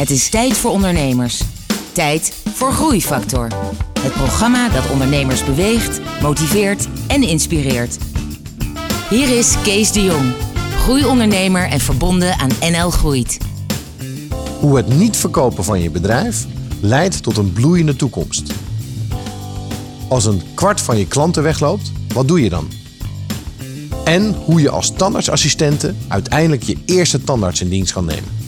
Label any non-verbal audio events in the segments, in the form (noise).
Het is tijd voor ondernemers. Tijd voor Groeifactor. Het programma dat ondernemers beweegt, motiveert en inspireert. Hier is Kees de Jong, groeiondernemer en verbonden aan NL Groeit. Hoe het niet verkopen van je bedrijf leidt tot een bloeiende toekomst. Als een kwart van je klanten wegloopt, wat doe je dan? En hoe je als tandartsassistente uiteindelijk je eerste tandarts in dienst kan nemen.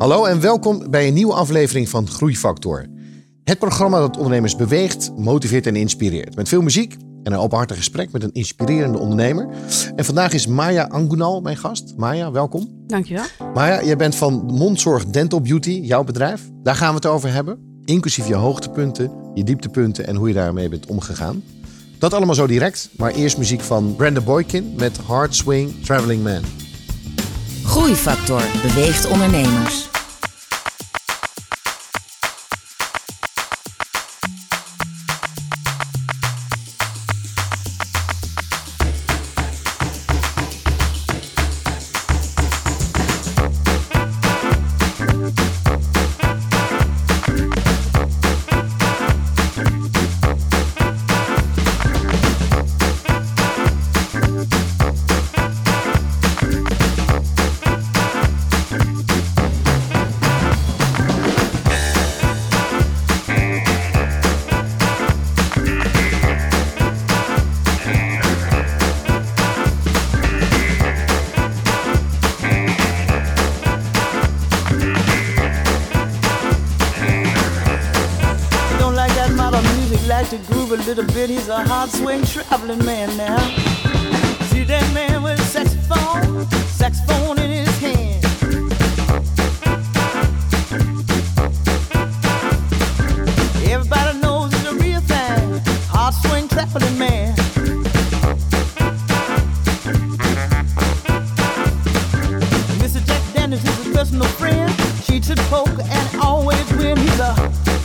Hallo en welkom bij een nieuwe aflevering van Groeifactor. Het programma dat ondernemers beweegt, motiveert en inspireert. Met veel muziek en een openhartig gesprek met een inspirerende ondernemer. En vandaag is Maya Angunal mijn gast. Maya, welkom. Dankjewel. Maya, jij bent van Mondzorg Dental Beauty, jouw bedrijf. Daar gaan we het over hebben. Inclusief je hoogtepunten, je dieptepunten en hoe je daarmee bent omgegaan. Dat allemaal zo direct, maar eerst muziek van Brenda Boykin met Hard Swing Traveling Man. Groeifactor beweegt ondernemers. Cheats at poker and always win. He's a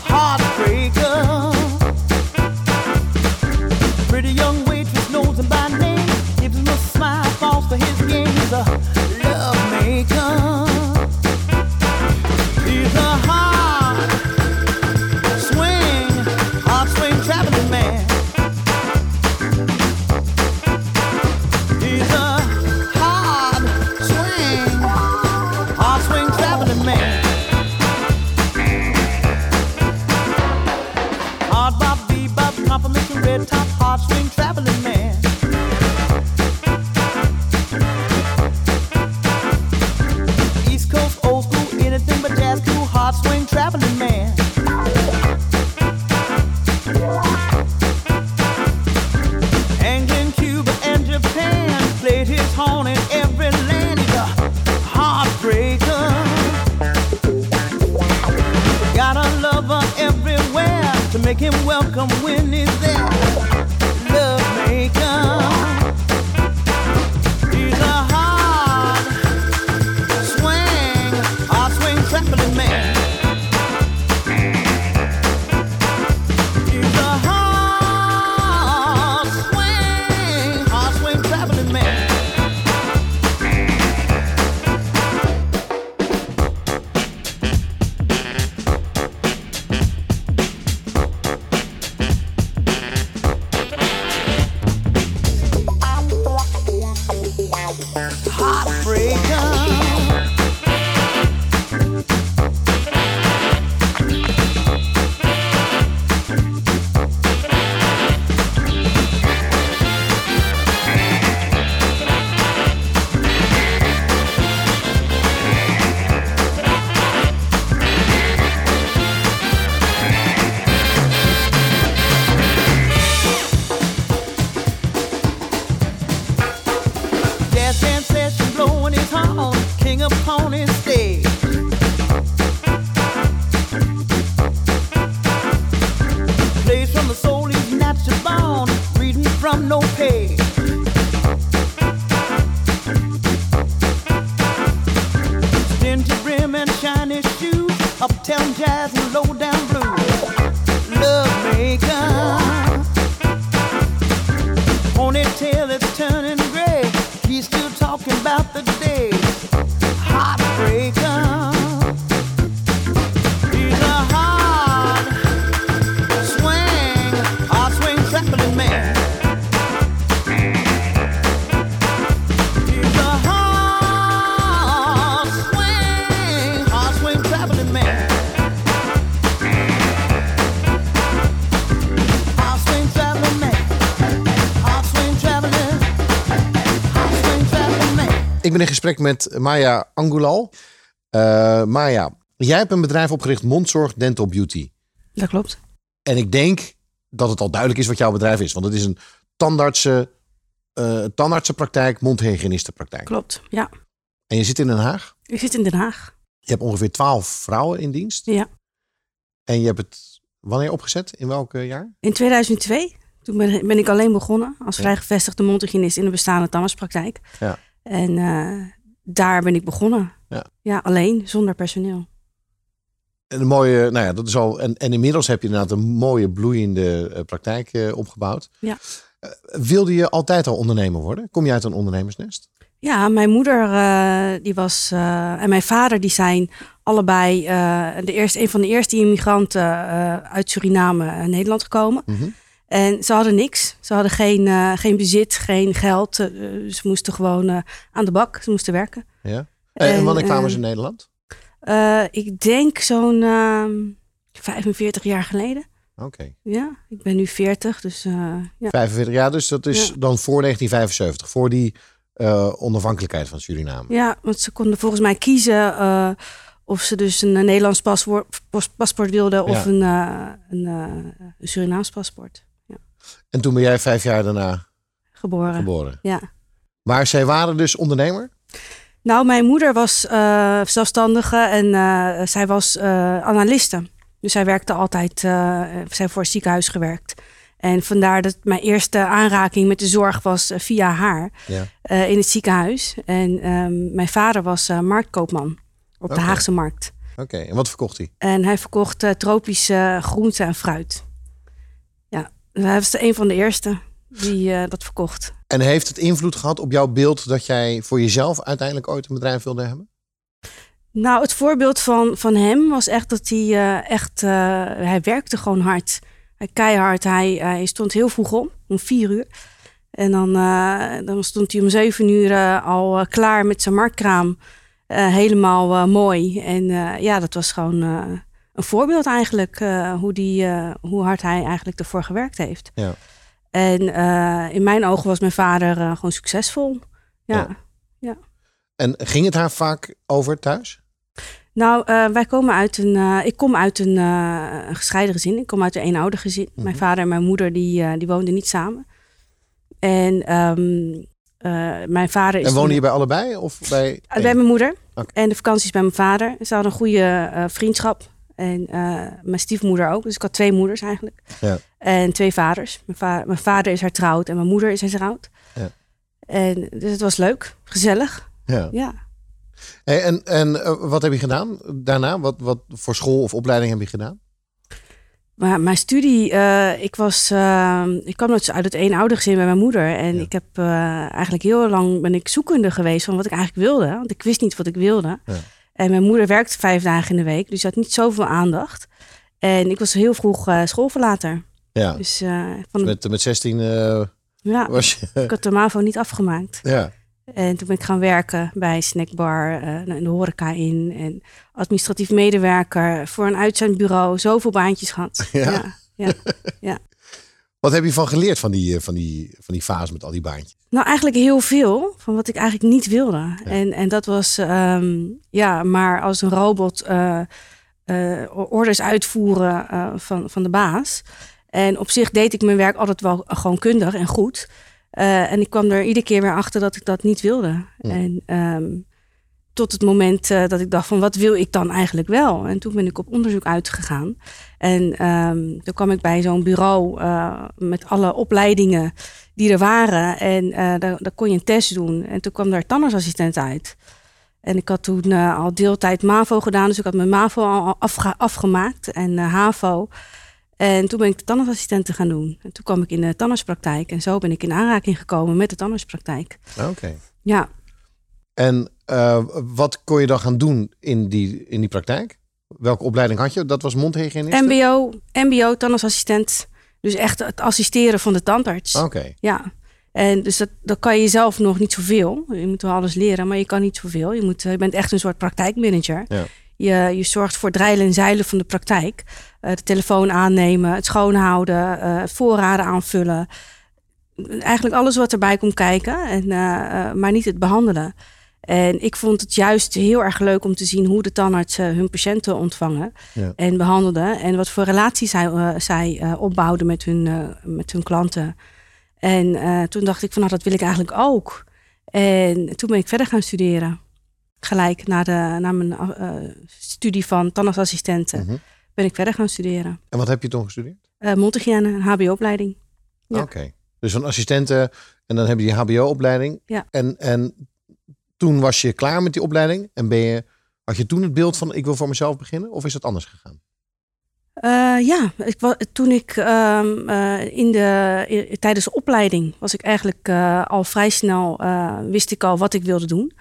heartbreaker. Pretty young waitress knows him by name. Gives him a smile, falls for his game. He's a love maker. From no page. Stingy brim and shiny shoes, uptown jazz and low down ben in gesprek met Maya Angulal. Uh, Maya, jij hebt een bedrijf opgericht, Mondzorg Dental Beauty. Dat klopt. En ik denk dat het al duidelijk is wat jouw bedrijf is. Want het is een tandartsen, uh, tandartsenpraktijk, mondhygiënistenpraktijk. Klopt, ja. En je zit in Den Haag? Ik zit in Den Haag. Je hebt ongeveer twaalf vrouwen in dienst? Ja. En je hebt het wanneer opgezet? In welk jaar? In 2002. Toen ben, ben ik alleen begonnen als ja. vrijgevestigde mondhygiënist in de bestaande tandartspraktijk. Ja. En uh, daar ben ik begonnen. Ja. ja, alleen, zonder personeel. En een mooie, nou ja, dat is al. En, en inmiddels heb je inderdaad een mooie bloeiende uh, praktijk uh, opgebouwd. Ja. wilde je altijd al ondernemer worden? Kom je uit een ondernemersnest? Ja, mijn moeder die was en mijn vader die zijn allebei de eerste, een van de eerste immigranten uit Suriname naar Nederland gekomen. Mm -hmm. En ze hadden niks. Ze hadden geen, uh, geen bezit, geen geld. Uh, ze moesten gewoon uh, aan de bak. Ze moesten werken. Ja. En, en wanneer kwamen ze in Nederland? ik denk zo'n 45 jaar geleden. Oké. Okay. Ja, ik ben nu 40, dus ja. 45 jaar, dus dat is ja. dan voor 1975, voor die onafhankelijkheid van Suriname. Ja, want ze konden volgens mij kiezen of ze dus een Nederlands paspoort, paspoort wilden of ja. een, een, een Surinaams paspoort. En toen ben jij vijf jaar daarna geboren. geboren. Ja. Maar zij waren dus ondernemer? Nou, mijn moeder was uh, zelfstandige en uh, zij was uh, analiste. Dus zij werkte altijd, zij voor het ziekenhuis gewerkt. En vandaar dat mijn eerste aanraking met de zorg was via haar ja. in het ziekenhuis. En um, mijn vader was marktkoopman op okay. de Haagse markt. Oké, okay. en wat verkocht hij? En hij verkocht tropische groenten en fruit. Hij was een van de eerste die uh, dat verkocht. En heeft het invloed gehad op jouw beeld dat jij voor jezelf uiteindelijk ooit een bedrijf wilde hebben? Nou, het voorbeeld van, van hem was echt dat hij uh, echt, uh, hij werkte gewoon hard. Hij keihard. Hij, hij stond heel vroeg om, om vier uur. En dan, dan stond hij om zeven uur al klaar met zijn marktkraam. helemaal mooi. En ja, dat was gewoon een voorbeeld eigenlijk. hoe, die, hoe hard hij eigenlijk ervoor gewerkt heeft. Ja. En uh, in mijn ogen was mijn vader gewoon succesvol. Ja. ja. ja. En ging het haar vaak over thuis? Nou, wij komen uit een. ik kom uit een, gescheiden gezin. Ik kom uit een eenouder gezin. Mm -hmm. Mijn vader en mijn moeder die, die woonden niet samen. En um, mijn vader is. En wonen je bij allebei of bij? bij mijn moeder. Okay. En de vakanties bij mijn vader. Ze hadden een goede vriendschap. En uh, mijn stiefmoeder ook. Dus ik had twee moeders eigenlijk. Ja. En twee vaders. Mijn, va mijn, vader is hertrouwd en mijn moeder is hertrouwd. Ja. En dus het was leuk, gezellig. Ja. ja. Hey, en en uh, wat heb je gedaan daarna? Wat, wat voor school of opleiding heb je gedaan? Maar mijn studie, uh, ik was, ik kwam uit het eenouder gezin bij mijn moeder. En Ja. ik heb eigenlijk heel lang ben ik zoekende geweest van wat ik eigenlijk wilde. Want ik wist niet wat ik wilde. Ja. En mijn moeder werkte vijf dagen in de week, dus ze had niet zoveel aandacht. En ik was heel vroeg uh, schoolverlater. Ja. Dus, uh, van met, met 16 uh, ja, was je... ik had de MAVO niet afgemaakt. Ja. En toen ben ik gaan werken bij snackbar, in de horeca in. En administratief medewerker voor een uitzendbureau. Zoveel baantjes gehad. Ja. ja, ja, ja. (laughs) Wat heb je van geleerd van die, van, die, van die fase met al die baantjes? Nou, eigenlijk heel veel van wat ik eigenlijk niet wilde. Ja. En, en dat was, um, ja, maar als een robot uh, uh, orders uitvoeren uh, van, van de baas. En op zich deed ik mijn werk altijd wel gewoon kundig en goed. en ik kwam er iedere keer weer achter dat ik dat niet wilde. Ja. En um, tot het moment dat ik dacht van wat wil ik dan eigenlijk wel? En toen ben ik op onderzoek uitgegaan. En um, toen kwam ik bij zo'n bureau met alle opleidingen die er waren. En uh, daar, daar, kon je een test doen. En toen kwam daar tandartsassistent uit. En ik had toen al deeltijd MAVO gedaan. Dus ik had mijn MAVO al afge afgemaakt. En HAVO. En toen ben ik de tandartsassistenten gaan doen. En toen kwam ik in de tandartspraktijk. En zo ben ik in aanraking gekomen met de tandartspraktijk. Oké. Okay. Ja. En uh, wat kon je dan gaan doen in die, in die praktijk? Welke opleiding had je? Dat was mondhygiënist? MBO, MBO, tandartsassistent. Dus echt het assisteren van de tandarts. Oké. Okay. Ja. En dus dat, dat kan je zelf nog niet zoveel. Je moet wel alles leren, maar je kan niet zoveel. Je, moet, je bent echt een soort praktijkmanager. Ja. Je, je zorgt voor het reilen en zeilen van de praktijk. Uh, de telefoon aannemen, het schoonhouden, uh, voorraden aanvullen. Eigenlijk alles wat erbij komt kijken, en, maar niet het behandelen. En ik vond het juist heel erg leuk om te zien hoe de tandartsen hun patiënten ontvangen Ja. en behandelden. En wat voor relaties zij, eh, zij eh, opbouwden met hun, eh, met hun klanten. En eh, toen dacht ik van nou, dat wil ik eigenlijk ook. En toen ben ik verder gaan studeren. Gelijk na, de, na mijn eh, studie van tandartsassistenten Mhm. ben ik verder gaan studeren. En wat heb je toen gestudeerd? Uh, een hbo-opleiding. Ja. Oké. Dus van assistenten en dan heb je die HBO-opleiding. Ja. En, en toen was je klaar met die opleiding en ben je, had je toen het beeld van ik wil voor mezelf beginnen? Of is dat anders gegaan? Uh, ja, ik, toen ik um, uh, in de, tijdens de opleiding was ik eigenlijk uh, al vrij snel wist ik al wat ik wilde doen.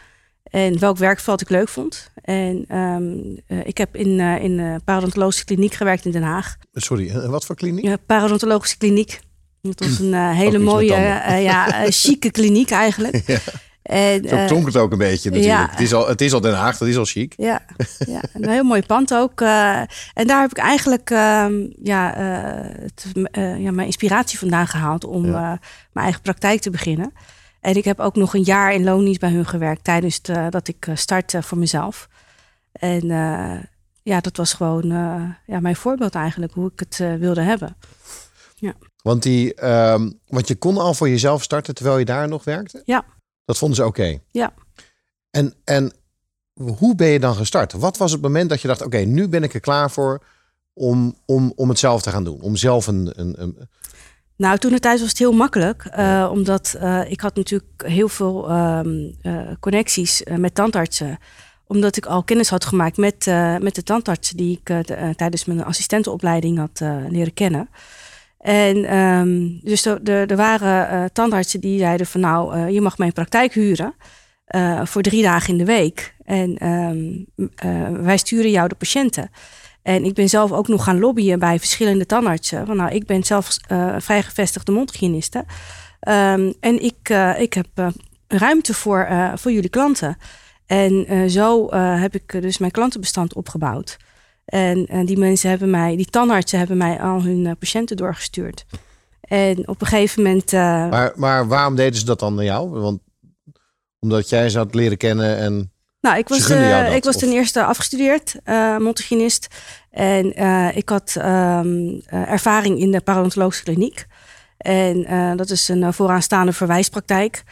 En welk werkveld ik leuk vond. En um, ik heb in, in de parodontologische kliniek gewerkt in Den Haag. Sorry, en wat voor kliniek? Ja, parodontologische kliniek. Het was een hele mooie, ja, chique kliniek eigenlijk. (laughs) ja. En, Zo klonk het ook een beetje natuurlijk. ja. het, is al, het is al Den Haag, dat is al chic. Ja, ja een heel mooi pand ook. Uh, en daar heb ik eigenlijk uh, ja, uh, het, ja, mijn inspiratie vandaan gehaald om ja. mijn eigen praktijk te beginnen. En ik heb ook nog een jaar in loondienst bij hun gewerkt tijdens de, dat ik startte voor mezelf. En ja, dat was gewoon ja, mijn voorbeeld eigenlijk, hoe ik het wilde hebben. Ja. Want, die, ehm, want je kon al voor jezelf starten terwijl je daar nog werkte? Ja. Dat vonden ze oké? Okay. Ja. En, en hoe ben je dan gestart? Wat was het moment dat je dacht, oké, okay, nu ben ik er klaar voor om, om, om het zelf te gaan doen? Om zelf een... een, een... Nou, toen het thuis was het heel makkelijk. Uh, omdat uh, ik had natuurlijk heel veel um, uh, connecties met tandartsen. Omdat ik al kennis had gemaakt met, met de tandartsen die ik tijdens mijn assistentenopleiding had leren kennen. En um, dus er, waren uh, tandartsen die zeiden van nou, uh, je mag mijn praktijk huren uh, voor drie dagen in de week. En um, wij sturen jou de patiënten. En ik ben zelf ook nog gaan lobbyen bij verschillende tandartsen. Van nou, ik ben zelf vrijgevestigde mondhygiëniste. Um, en ik, ik heb ruimte voor, voor jullie klanten. En zo heb ik dus mijn klantenbestand opgebouwd. En, en, die mensen hebben mij, die tandartsen hebben mij al hun uh, patiënten doorgestuurd. En op een gegeven moment. Uh, maar, maar waarom deden ze dat dan naar jou? Want omdat jij ze had leren kennen en. Nou, ik was, uh, dat, ik was ten eerste afgestudeerd, uh, mondhygiënist. En ik had um, ervaring in de parodontologische kliniek. En dat is een vooraanstaande verwijspraktijk.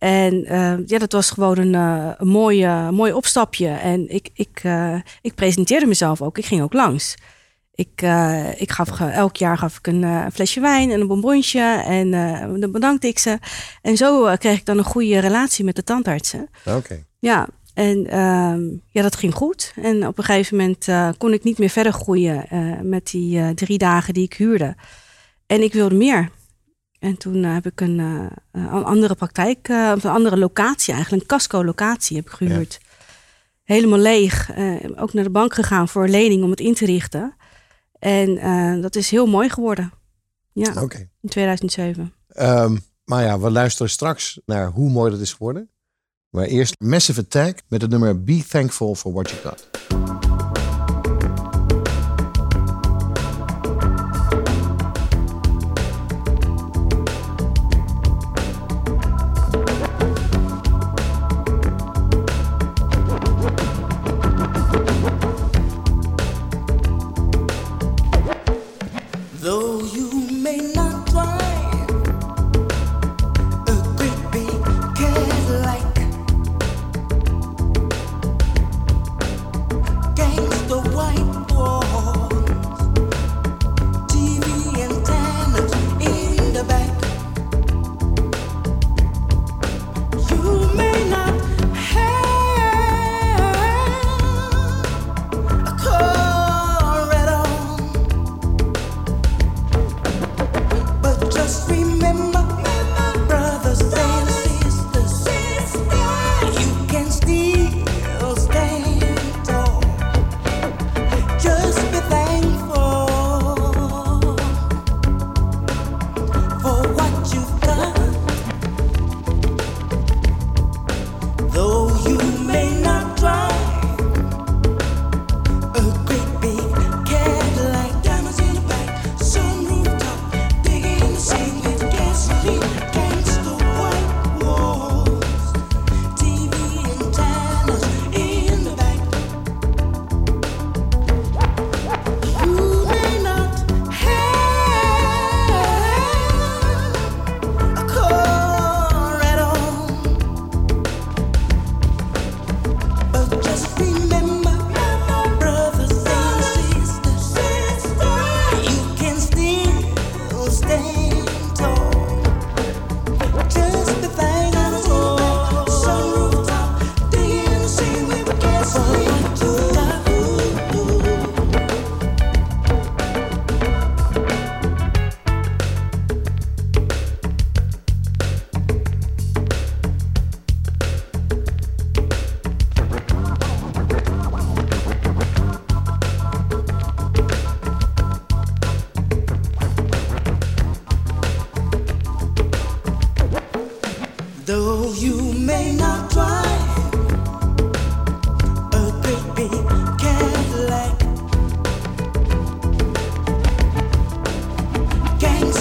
En uh, ja, dat was gewoon een, uh, een mooi, uh, mooi opstapje. En ik, ik, ik presenteerde mezelf ook. Ik ging ook langs. Ik, ik gaf elk jaar gaf ik een flesje wijn en een bonbonsje. En dan bedankte ik ze. En zo kreeg ik dan een goede relatie met de tandartsen. Oké. Okay. Ja, en ehm, ja, dat ging goed. En op een gegeven moment kon ik niet meer verder groeien met die drie dagen die ik huurde. En ik wilde meer. En toen uh, heb ik een, een andere praktijk, of een andere locatie eigenlijk, een casco-locatie heb ik gehuurd. Ja. Helemaal leeg. ook naar de bank gegaan voor een lening om het in te richten. En dat is heel mooi geworden. Ja, okay. in 2007. Um, maar ja, we luisteren straks naar hoe mooi dat is geworden. Maar eerst Massive Attack met het nummer Be Thankful for What You Got.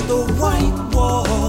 the white wall.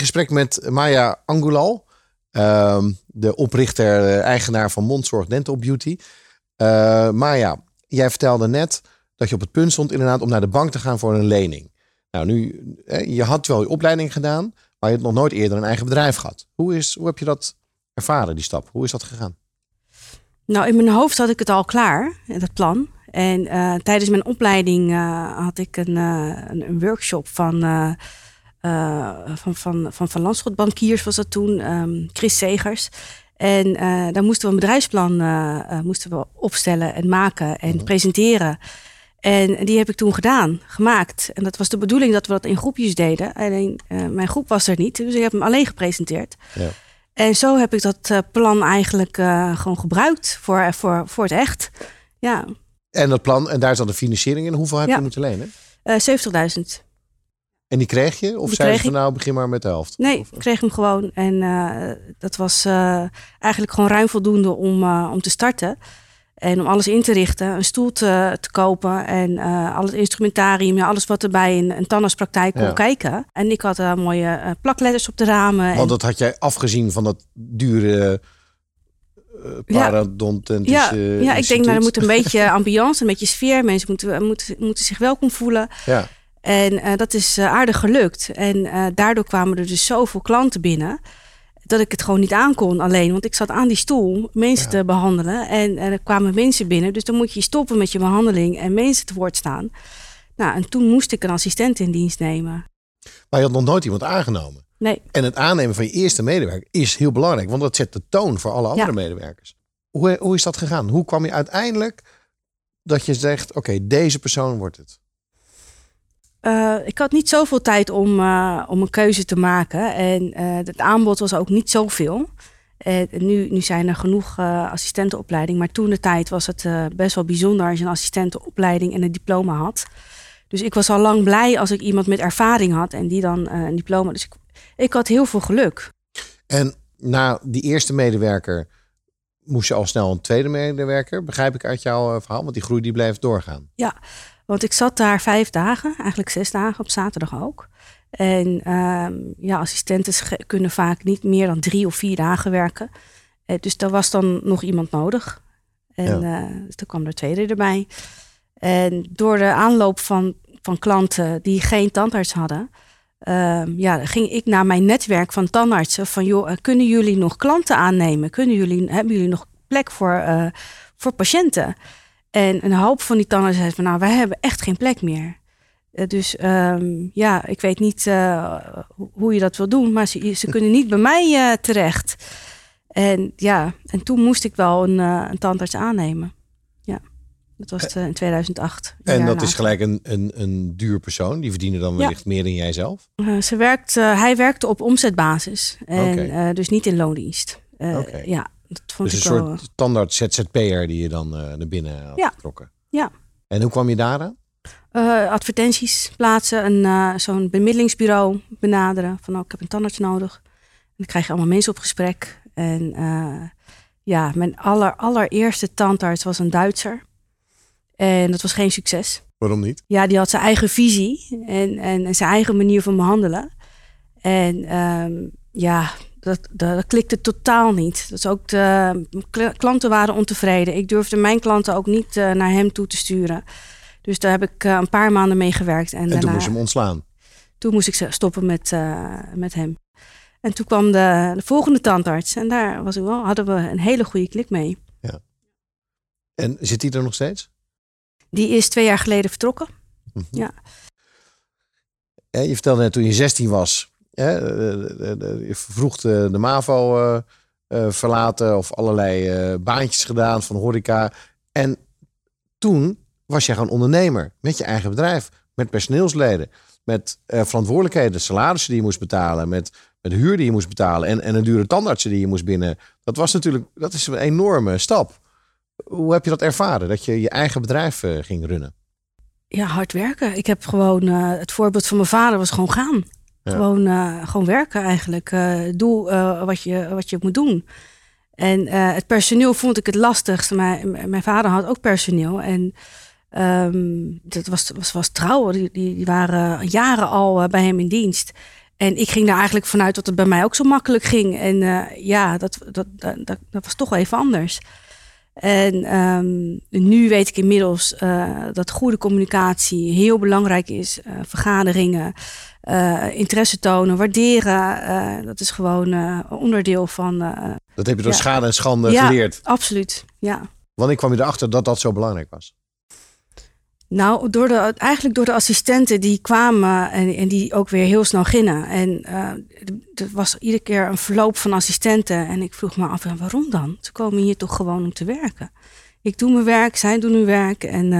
Gesprek met Maya Angulal, ehm, de oprichter, de eigenaar van Mondzorg Dental Beauty. Uh, Maya, jij vertelde net dat je op het punt stond inderdaad om naar de bank te gaan voor een lening. Nou, nu, je had wel je opleiding gedaan, maar je hebt nog nooit eerder een eigen bedrijf gehad. Hoe, is, hoe heb je dat ervaren, die stap? Hoe is dat gegaan? Nou, in mijn hoofd had ik het al klaar, dat plan. En uh, tijdens mijn opleiding had ik een, een, workshop van, van, van, van Van Landschot Bankiers was dat toen, um, Chris Segers. En daar moesten we een bedrijfsplan moesten we opstellen en maken en Mhm. presenteren. En die heb ik toen gedaan, gemaakt. En dat was de bedoeling dat we dat in groepjes deden. Alleen mijn groep was er niet, dus ik heb hem alleen gepresenteerd. Ja. En zo heb ik dat uh, plan eigenlijk uh, gewoon gebruikt voor, voor, voor het echt. Ja. En dat plan, en daar zat de financiering in. Hoeveel heb Ja. je moeten lenen? Uh, 70.000. En die kreeg je? Of Die zei ze van nou, begin maar met de helft? Nee, Of- ik kreeg hem gewoon. En uh, dat was uh, eigenlijk gewoon ruim voldoende om, uh, om te starten. En om alles in te richten, een stoel te, te kopen en al het instrumentarium, ja, alles wat er bij een, tandartspraktijk kon Ja. kijken. En ik had mooie plakletters op de ramen. en- Want dat had jij afgezien van dat dure uh, Ja. ja, ja, ik denk, nou, er moet een (laughs) beetje ambiance, een beetje sfeer. Mensen moeten, moeten, moeten zich welkom voelen. Ja, En eh, dat is eh, aardig gelukt. En eh, daardoor kwamen er dus zoveel klanten binnen. Dat ik het gewoon niet aankon alleen. Want ik zat aan die stoel mensen Ja. te behandelen. En, en er kwamen mensen binnen. Dus dan moet je stoppen met je behandeling en mensen te woord staan. Nou, en toen moest ik een assistent in dienst nemen. maar je had nog nooit iemand aangenomen. Nee, En het aannemen van je eerste medewerker is heel belangrijk, want dat zet de toon voor alle andere Ja. medewerkers. Hoe, hoe is dat gegaan? Hoe kwam je uiteindelijk dat je zegt: oké, deze persoon wordt het? Eh, ik had niet zoveel tijd om, eh, om een keuze te maken. En eh, het aanbod was ook niet zoveel. Nu, nu zijn er genoeg assistentenopleiding. Maar toen de tijd was het best wel bijzonder als je een assistentenopleiding en een diploma had. Dus ik was al lang blij als ik iemand met ervaring had en die dan een diploma. Dus ik, ik had heel veel geluk. En na die eerste medewerker moest je al snel een tweede medewerker, begrijp ik uit jouw verhaal, want die groei die bleef doorgaan. Want ik zat daar vijf dagen, eigenlijk zes dagen, op zaterdag ook. En ehm, ja, assistenten kunnen vaak niet meer dan drie of vier dagen werken. Eh, dus daar was dan nog iemand nodig. En eh, dus toen kwam er tweede erbij. En door de aanloop van, van klanten die geen tandarts hadden, ehm, ja, ging ik naar mijn netwerk van tandartsen. Van joh, eh, kunnen jullie nog klanten aannemen? Kunnen jullie, hebben jullie nog plek voor, eh, voor patiënten? En een hoop van die tandartsen zei van nou, wij hebben echt geen plek meer. Eh, dus ehm, ja, ik weet niet eh, ho- hoe je dat wil doen, maar ze, ze (laughs) kunnen niet bij mij eh, terecht. En ja, en toen moest ik wel een, een tandarts aannemen. Ja, dat was in 2008. een En dat is gelijk een, een, een duur persoon. Die verdienen dan Ja. wellicht meer dan jij zelf. Ze werkt, hij werkte op omzetbasis en dus niet in loondienst. Oké. Ja, dat vond Dus een wel. soort standaard ZZP'er die je dan eh, naar binnen had Ja. getrokken. Ja. En hoe kwam je daar aan? Eh, advertenties plaatsen, een, eh, zo'n bemiddelingsbureau benaderen. Van oh, ik heb een tandarts nodig. En dan krijg je allemaal mensen op gesprek. En eh, ja, mijn aller, allereerste tandarts was een Duitser. En dat was geen succes. Waarom niet? Ja, die had zijn eigen visie en, en, en zijn eigen manier van behandelen. En ehm, ja, dat, dat, klikte totaal niet. Is ook de kl- klanten waren ontevreden. Ik durfde mijn klanten ook niet eh, naar hem toe te sturen. Dus daar heb ik eh, een paar maanden mee gewerkt. En, En daarna, toen moest je hem ontslaan. toen moest ik ze- stoppen met, eh, met hem. En toen kwam de, de volgende tandarts. En daar was ik wel, hadden we een hele goede klik mee. En zit hij er nog steeds? Die is twee jaar geleden vertrokken. Mhm. Ja. Je vertelde net toen je 16 was. Je vroeg de, de MAVO eh, eh, verlaten of allerlei eh, baantjes gedaan van horeca. En toen was jij gewoon ondernemer met je eigen bedrijf, met personeelsleden, met verantwoordelijkheden, salarissen die je moest betalen, met, met huur die je moest betalen en, en een dure tandartsen die je moest binnen. Dat was natuurlijk, dat is een enorme stap. Hoe heb je dat ervaren, dat je je eigen bedrijf ging runnen? Ja, hard werken. Ik heb gewoon het voorbeeld van mijn vader was gewoon gaan. Gewoon, eh, gewoon werken eigenlijk. Eh, doe eh, wat, je, wat je moet doen. En het personeel vond ik het lastigst. Mijn, mijn vader had ook personeel. En ehm, dat was, was, was trouw. Die, die, waren jaren al bij hem in dienst. En ik ging daar eigenlijk vanuit dat het bij mij ook zo makkelijk ging. En ja, dat, dat, dat, dat, was toch wel even anders. En ehm, nu weet ik inmiddels dat goede communicatie heel belangrijk is. Vergaderingen, eh, interesse tonen, waarderen. eh, dat is gewoon eh, onderdeel van. Dat heb je door Ja. schade en schande Ja. geleerd. absoluut. ja. Wanneer kwam je erachter dat dat zo belangrijk was? Nou, door de, eigenlijk door de assistenten die kwamen en, en die ook weer heel snel gingen. En er was iedere keer een verloop van assistenten. En ik vroeg me af, ja, waarom dan? Ze komen hier toch gewoon om te werken. Ik doe mijn werk, zij doen hun werk. En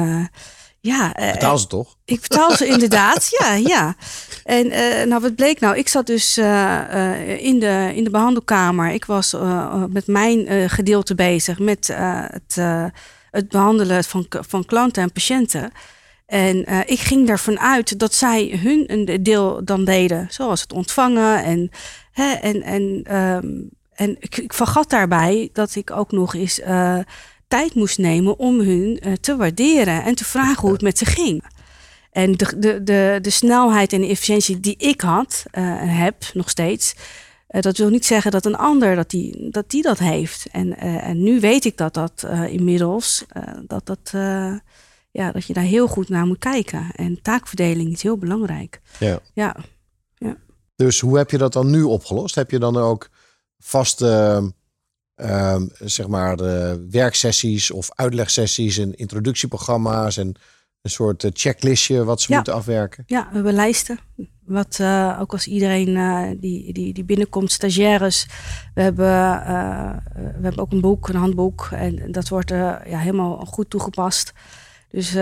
ja... eh, Betaal ze toch? ik betaal ze inderdaad, (laughs) ja, ja. En eh, nou, wat bleek nou? Ik zat dus eh, in, de, in de behandelkamer. Ik was met mijn gedeelte bezig met het, het behandelen van, van klanten en patiënten. En ik ging ervan uit dat zij hun een deel dan deden, zoals het ontvangen. En, hè, en, en, ehm, en ik, ik vergat daarbij dat ik ook nog eens tijd moest nemen om hun eh, te waarderen en te vragen hoe het met ze ging. En de, de, de, de snelheid en de efficiëntie die ik had eh, heb nog steeds. eh, dat wil niet zeggen dat een ander dat die dat, die dat heeft. En, en nu weet ik dat dat inmiddels, dat, dat, ja, dat je daar heel goed naar moet kijken. En taakverdeling is heel belangrijk. Ja. Ja, Dus hoe heb je dat dan nu opgelost? Heb je dan ook vaste ehm, zeg maar, eh, werksessies of uitlegsessies en introductieprogramma's en een soort eh, checklistje wat ze Ja. moeten afwerken? Ja, we hebben lijsten. Wat eh, ook als iedereen eh, die, die, die binnenkomt, stagiaires. We hebben, we hebben ook een boek, een handboek. En dat wordt ja, helemaal goed toegepast. Dus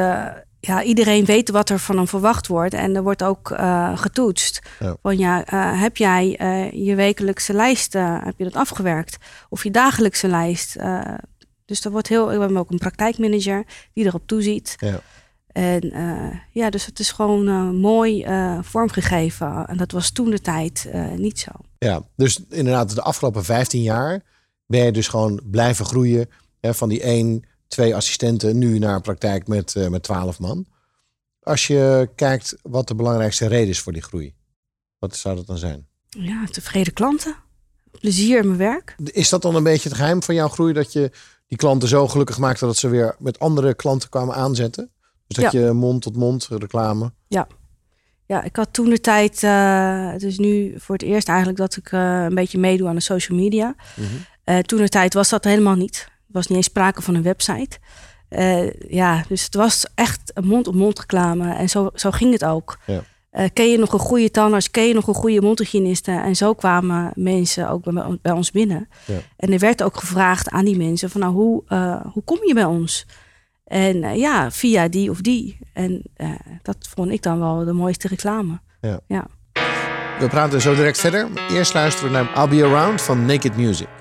ja, iedereen weet wat er van hem verwacht wordt. En er wordt ook eh, getoetst. Ja. Van ja, eh, heb jij eh, je wekelijkse lijst, heb je dat afgewerkt? Of je dagelijkse lijst? dus er wordt heel, we hebben ook een praktijkmanager die erop toeziet. Ja. En ja, dus het is gewoon mooi vormgegeven. En dat was toen de tijd niet zo. Ja, dus inderdaad, de afgelopen 15 jaar ben je dus gewoon blijven groeien. Hè, van die één, twee assistenten nu naar een praktijk met, eh, met 12 man. Als je kijkt wat de belangrijkste reden is voor die groei, wat zou dat dan zijn? Ja, tevreden klanten. Plezier in mijn werk. Is dat dan een beetje het geheim van jouw groei? Dat je die klanten zo gelukkig maakte dat ze weer met andere klanten kwamen aanzetten? Dus dat je mond-tot-mond reclame. Ja, ik had toen de tijd, het is nu voor het eerst eigenlijk dat ik eh, een beetje meedoe aan de social media. Mhm. Toen de tijd was dat helemaal niet. Was niet eens sprake van een website. Eh, ja, dus het was echt mond-op-mond reclame. En zo, zo ging het ook. Ja. Eh, ken je nog een goede tandarts? Ken je nog een goede mondhygiëniste? En zo kwamen mensen ook bij, bij ons binnen. Ja. En er werd ook gevraagd aan die mensen van nou, hoe, eh, hoe kom je bij ons? En ja, via die of die. En dat vond ik dan wel de mooiste reclame. We praten zo direct verder. Eerst luisteren we naar I'll Be Around van Naked Music.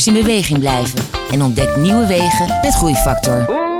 Mede-ondernemers in beweging blijven en ontdek nieuwe wegen met Groeifactor. Ooh.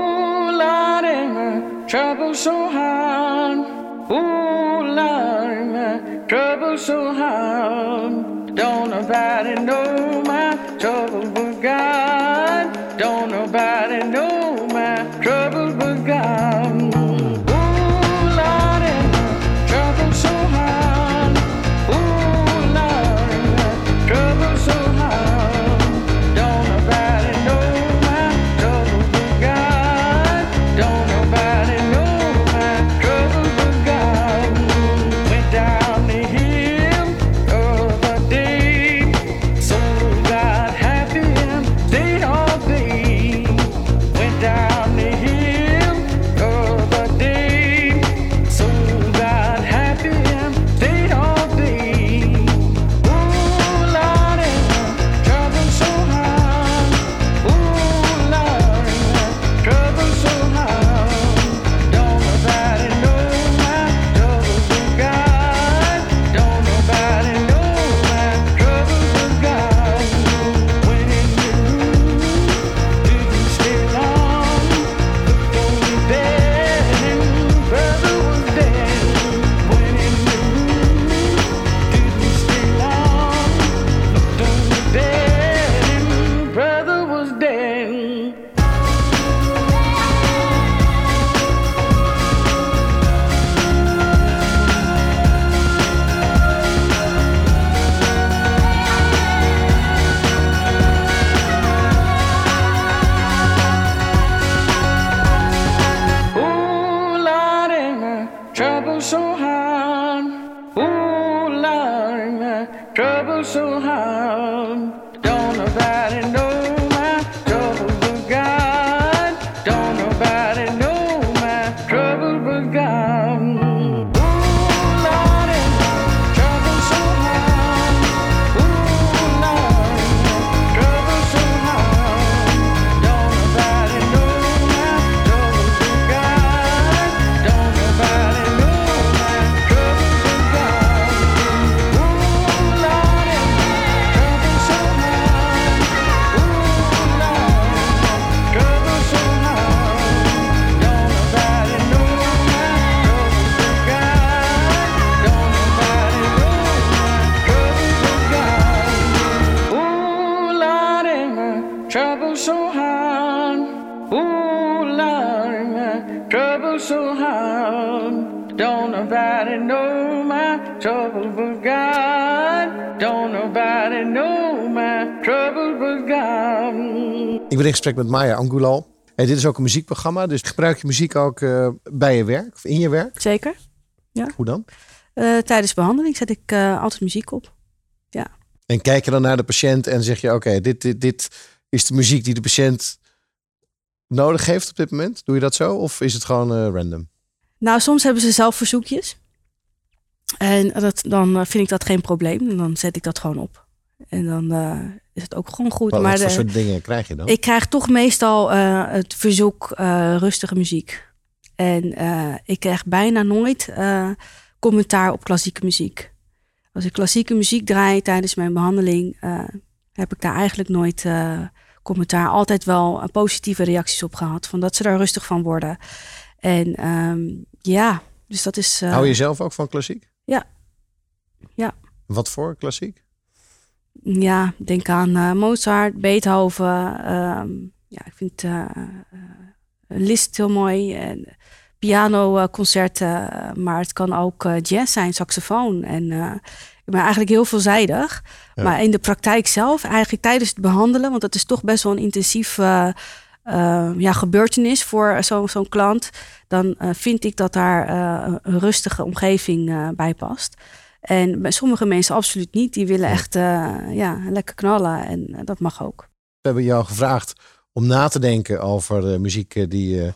Gesprek met Maya Angulal. En dit is ook een muziekprogramma, dus gebruik je muziek ook eh, bij je werk of in je werk? Zeker. Hoe dan? Eh, tijdens behandeling zet ik eh, altijd muziek op. En kijk je dan naar de patiënt en zeg je: Oké, dit, dit, dit is de muziek die de patiënt nodig heeft op dit moment? Doe je dat zo of is het gewoon random? Nou, soms hebben ze zelf verzoekjes. En dat, dan vind ik dat geen probleem. En dan zet ik dat gewoon op. En dan eh, is het ook gewoon goed. Wat, maar wat voor soort dingen krijg je dan? ik krijg toch meestal eh, het verzoek eh, rustige muziek. En ik krijg bijna nooit commentaar op klassieke muziek. Als ik klassieke muziek draai tijdens mijn behandeling, eh, heb ik daar eigenlijk nooit commentaar. Altijd wel positieve reacties op gehad. Van dat ze daar rustig van worden. En ehm, ja, dus dat is. Hou je zelf ook van klassiek? Ja. Ja. Wat voor klassiek? Ja, denk aan eh, Mozart, Beethoven. ehm, ja, ik vind eh, eh, Liszt heel mooi. En pianoconcerten, maar het kan ook jazz zijn, saxofoon. En ik ben eigenlijk heel veelzijdig. Ja. Maar in de praktijk zelf, eigenlijk tijdens het behandelen, want dat is toch best wel een intensief ja, gebeurtenis voor zo- zo'n klant. Dan vind ik dat daar een rustige omgeving bij past. En bij sommige mensen absoluut niet. Die willen echt eh, ja, lekker knallen. En eh, dat mag ook. We hebben jou gevraagd om na te denken over de muziek eh, die je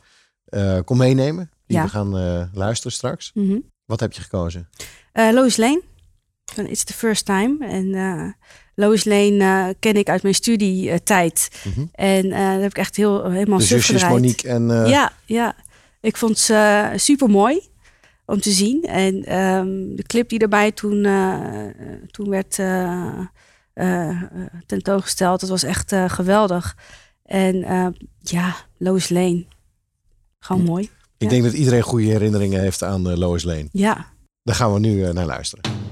kon meenemen. Die Ja. we gaan luisteren straks. Mhm. Wat heb je gekozen? Lois Lane. Van It's the First Time. En Lois Lane ken ik uit mijn studietijd. Mhm. En daar heb ik echt heel, helemaal suf zusjes gedraaid. Monique en... Ja, ja. Ik vond ze super mooi om te zien. En ehm, de clip die erbij toen, eh, toen werd uh, uh, tentoongesteld, dat was echt geweldig. En ehm, ja, Lois Lane. Gewoon mooi. Ik denk dat iedereen goede herinneringen heeft aan Lois Lane. Ja. Daar gaan we nu naar luisteren.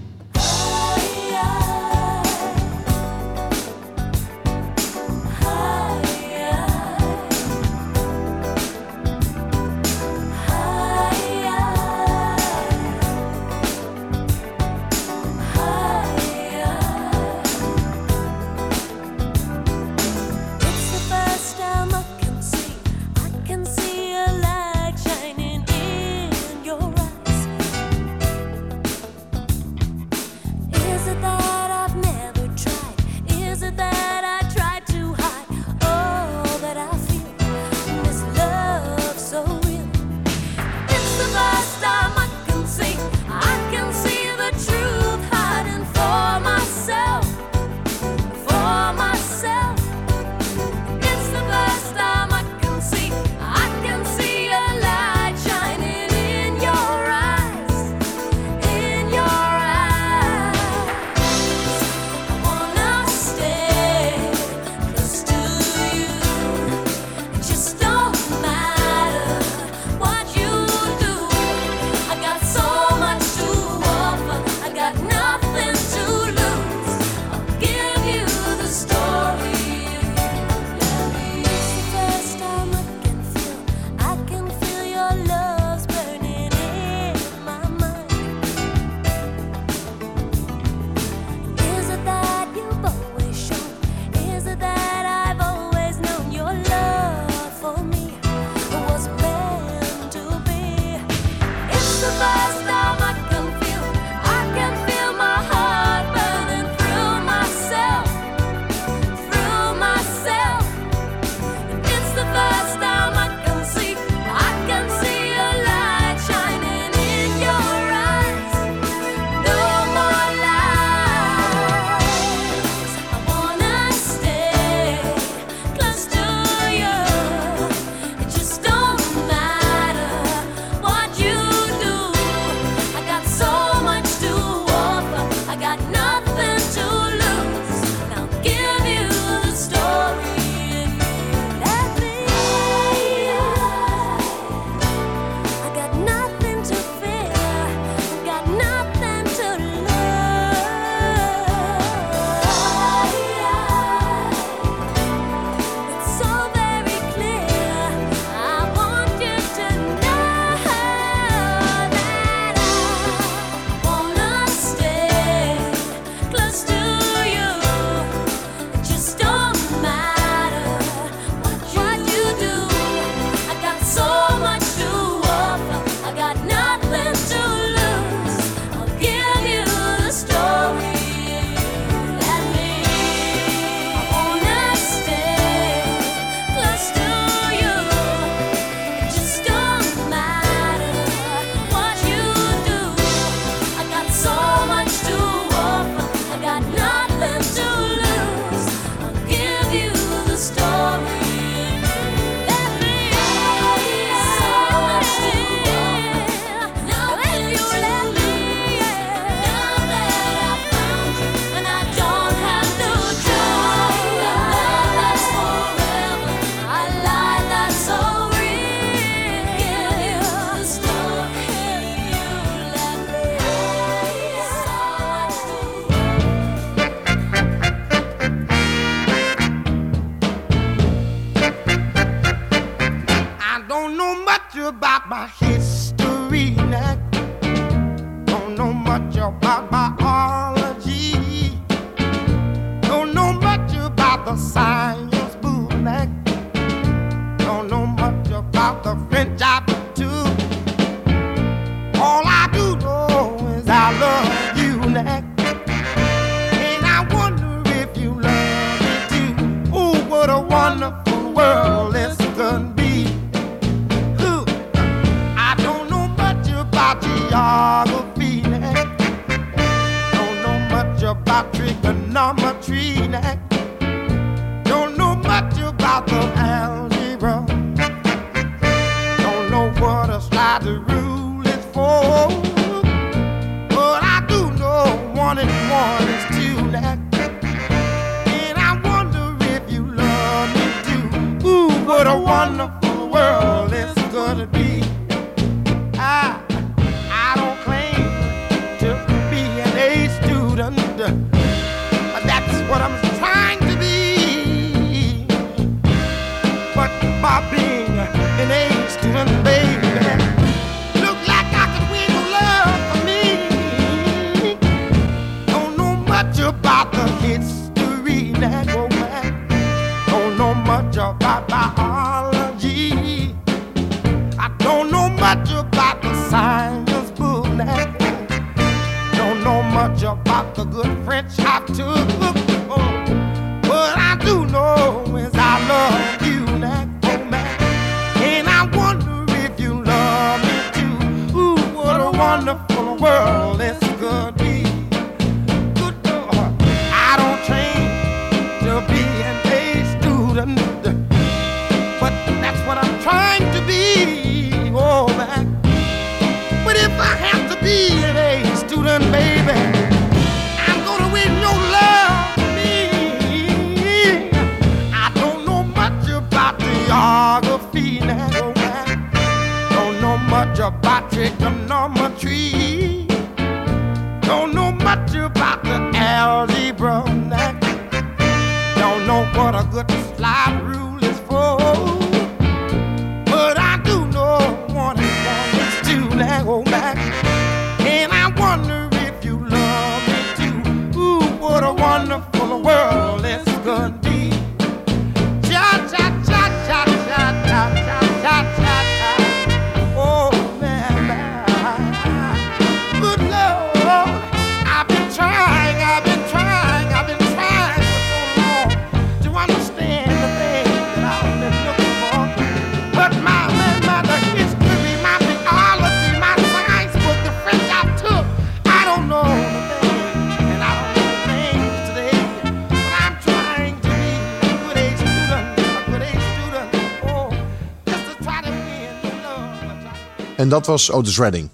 Dat was Otis Redding.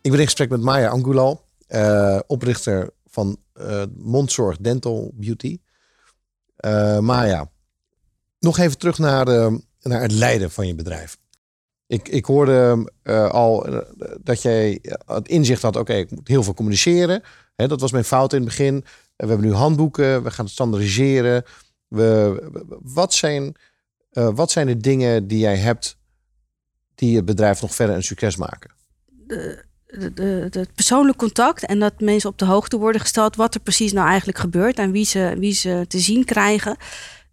Ik ben in gesprek met Maya Angulal, eh, oprichter van eh, Mondzorg Dental Beauty. Eh, Maya, nog even terug naar, naar het leiden van je bedrijf. Ik, ik hoorde al dat jij het inzicht had, oké, ik moet heel veel communiceren. Hè, dat was mijn fout in het begin. We hebben nu handboeken, we gaan het standaardiseren. We, wat, zijn, wat zijn de dingen die jij hebt die het bedrijf nog verder een succes maken? de, de, de- het persoonlijk contact en dat mensen op de hoogte worden gesteld wat er precies nou eigenlijk gebeurt en wie ze, wie ze te zien krijgen.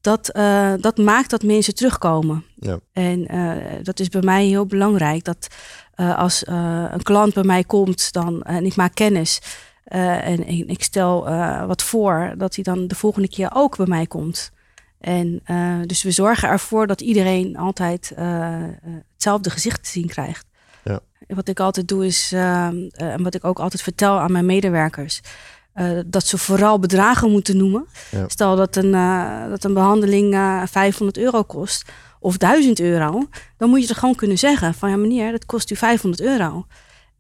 Dat, eh, dat maakt dat mensen terugkomen. Ja. En eh, dat is bij mij heel belangrijk. Dat eh, als een klant bij mij komt dan, en ik maak kennis en, en ik stel wat voor, dat hij dan de volgende keer ook bij mij komt. En eh, dus we zorgen ervoor dat iedereen altijd eh, eh, hetzelfde gezicht te zien krijgt. Wat ik altijd doe is, ehm, eh, en wat ik ook altijd vertel aan mijn medewerkers, dat ze vooral bedragen moeten noemen. Ja. Stel dat een, dat een behandeling eh 500 euro kost of 1000 euro, dan moet je er gewoon kunnen zeggen van ja meneer, dat kost u 500 euro.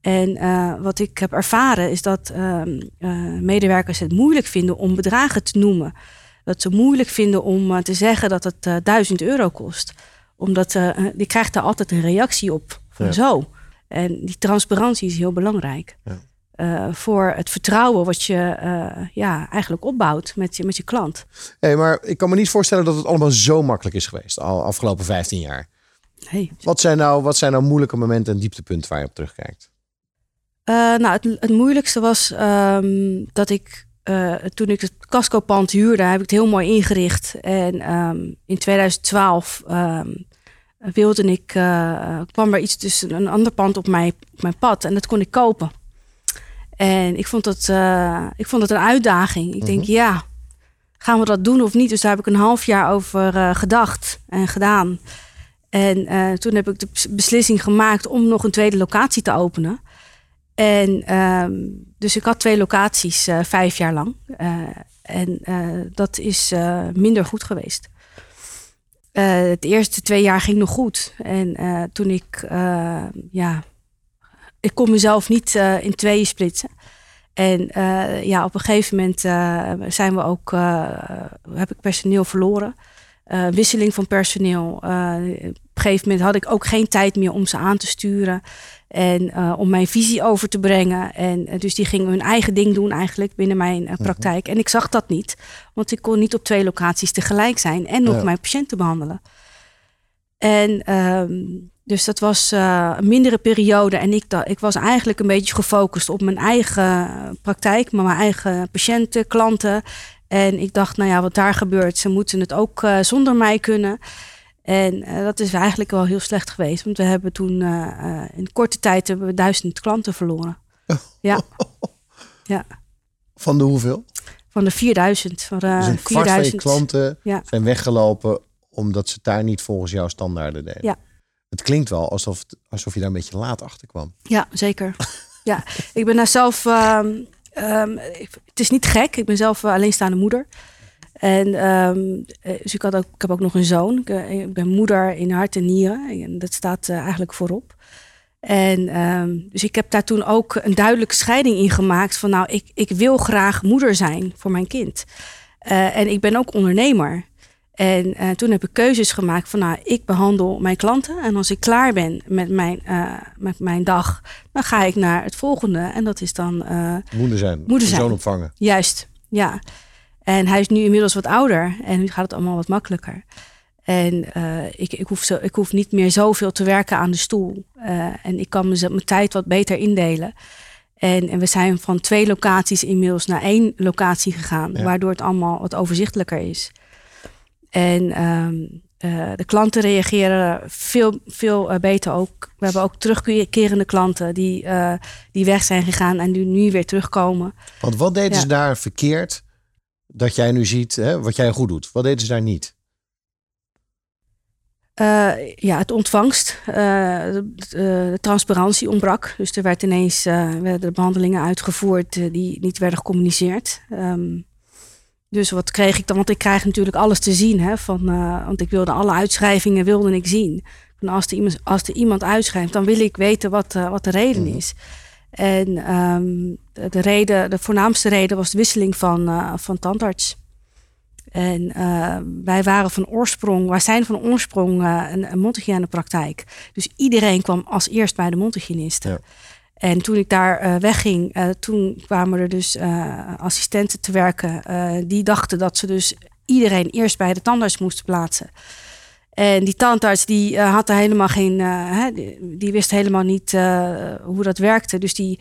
En wat ik heb ervaren is dat ehm, eh, medewerkers het moeilijk vinden om bedragen te noemen. Dat ze moeilijk vinden om eh, te zeggen dat het eh 1000 euro kost. Omdat eh, je krijgt daar altijd een reactie op. Van Ja. zo. En die transparantie is heel belangrijk. Ja. Voor het vertrouwen wat je ja, eigenlijk opbouwt met je, met je klant. Hey, maar ik kan me niet voorstellen dat het allemaal zo makkelijk is geweest. Al afgelopen 15 jaar. Hey. Wat zijn nou, wat zijn nou moeilijke momenten en dieptepunten waar je op terugkijkt? Nou, het, het moeilijkste was ehm, dat ik eh, toen ik het Casco-pand huurde, heb ik het heel mooi ingericht. En ehm, in 2012 ehm, wilde ik, eh, kwam er iets tussen een ander pand op mijn, op mijn pad en dat kon ik kopen. En ik vond het, eh, ik vond het een uitdaging. Ik denk, ja, gaan we dat doen of niet? Dus daar heb ik een half jaar over gedacht en gedaan. En toen heb ik de bes- beslissing gemaakt om nog een tweede locatie te openen. En ehm, dus ik had twee locaties eh, vijf jaar lang. Eh, en eh, dat is minder goed geweest. Het eerste twee jaar ging nog goed. En toen ik, ja, ik kon mezelf niet in tweeën splitsen. En ja, op een gegeven moment zijn we ook, heb ik personeel verloren. Wisseling van personeel. Op een gegeven moment had ik ook geen tijd meer om ze aan te sturen. En eh, om mijn visie over te brengen. En eh, dus die gingen hun eigen ding doen eigenlijk binnen mijn eh, praktijk. En ik zag dat niet. Want ik kon niet op twee locaties tegelijk zijn. En nog Ja. mijn patiënten behandelen. En ehm, dus dat was een mindere periode. En ik, ik was eigenlijk een beetje gefocust op mijn eigen praktijk. Maar mijn eigen patiënten, klanten. En ik dacht, nou ja, wat daar gebeurt, ze moeten het ook zonder mij kunnen. En eh, dat is eigenlijk wel heel slecht geweest. Want we hebben toen eh, eh, in korte tijd hebben we duizend klanten verloren. (laughs) Ja. ja, Van de hoeveel? van de 4000. Van de dus een kwart van je 4000. klanten Ja. zijn weggelopen omdat ze het daar niet volgens jouw standaarden deden. Ja. Het klinkt wel alsof, het- alsof je daar een beetje laat achter kwam. Ja, zeker. ja, ik ben daar zelf. ehm, ehm, het is niet gek. Ik ben zelf alleenstaande moeder. En ehm, eh, dus ik, had ook, ik heb ook nog een zoon. Ik, eh, ik ben moeder in hart en nieren. En dat staat eh, eigenlijk voorop. En ehm, dus ik heb daar toen ook een duidelijke scheiding in gemaakt. Van nou, ik, ik wil graag moeder zijn voor mijn kind. En ik ben ook ondernemer. En toen heb ik keuzes gemaakt van nou, ik behandel mijn klanten. En als ik klaar ben met mijn, met mijn dag, dan ga ik naar het volgende. En dat is dan eh, Moeder zijn, Moeder zijn. zoon opvangen. Juist, ja. En hij is nu inmiddels wat ouder en nu gaat het allemaal wat makkelijker. En eh, ik, ik, hoef zo, ik hoef niet meer zoveel te werken aan de stoel. Eh, en ik kan mez- mijn tijd wat beter indelen. En, en we zijn van twee locaties inmiddels naar één locatie gegaan, Ja. waardoor het allemaal wat overzichtelijker is. En ehm, eh, de klanten reageren veel, veel beter ook. We hebben ook terugkerende klanten die, die weg zijn gegaan en die nu weer terugkomen. Want wat deden Ja. ze daar verkeerd dat jij nu ziet hè, wat jij goed doet? Wat deden ze daar niet? Eh, ja, het ontvangst, eh, de, de transparantie ontbrak. Dus er werd ineens eh, werden de behandelingen uitgevoerd die niet werden gecommuniceerd. Ehm, dus wat kreeg ik dan? Want ik krijg natuurlijk alles te zien. Hè, van, want ik wilde alle uitschrijvingen wilde ik zien. En als, er iemand, als er iemand uitschrijft, dan wil ik weten wat, wat de reden is. En ehm, de, de reden, de voornaamste reden was de wisseling van, eh, van tandarts. En eh, wij waren van oorsprong, wij zijn van oorsprong eh, een, een mondhygiënepraktijk. Dus iedereen kwam als eerst bij de mondhygiëniste. Ja. En toen ik daar eh, wegging, toen kwamen er dus assistenten te werken. die dachten dat ze dus iedereen eerst bij de tandarts moesten plaatsen. En die tandarts die eh, had er helemaal geen, eh, hè, die, die wist helemaal niet eh, hoe dat werkte. Dus die,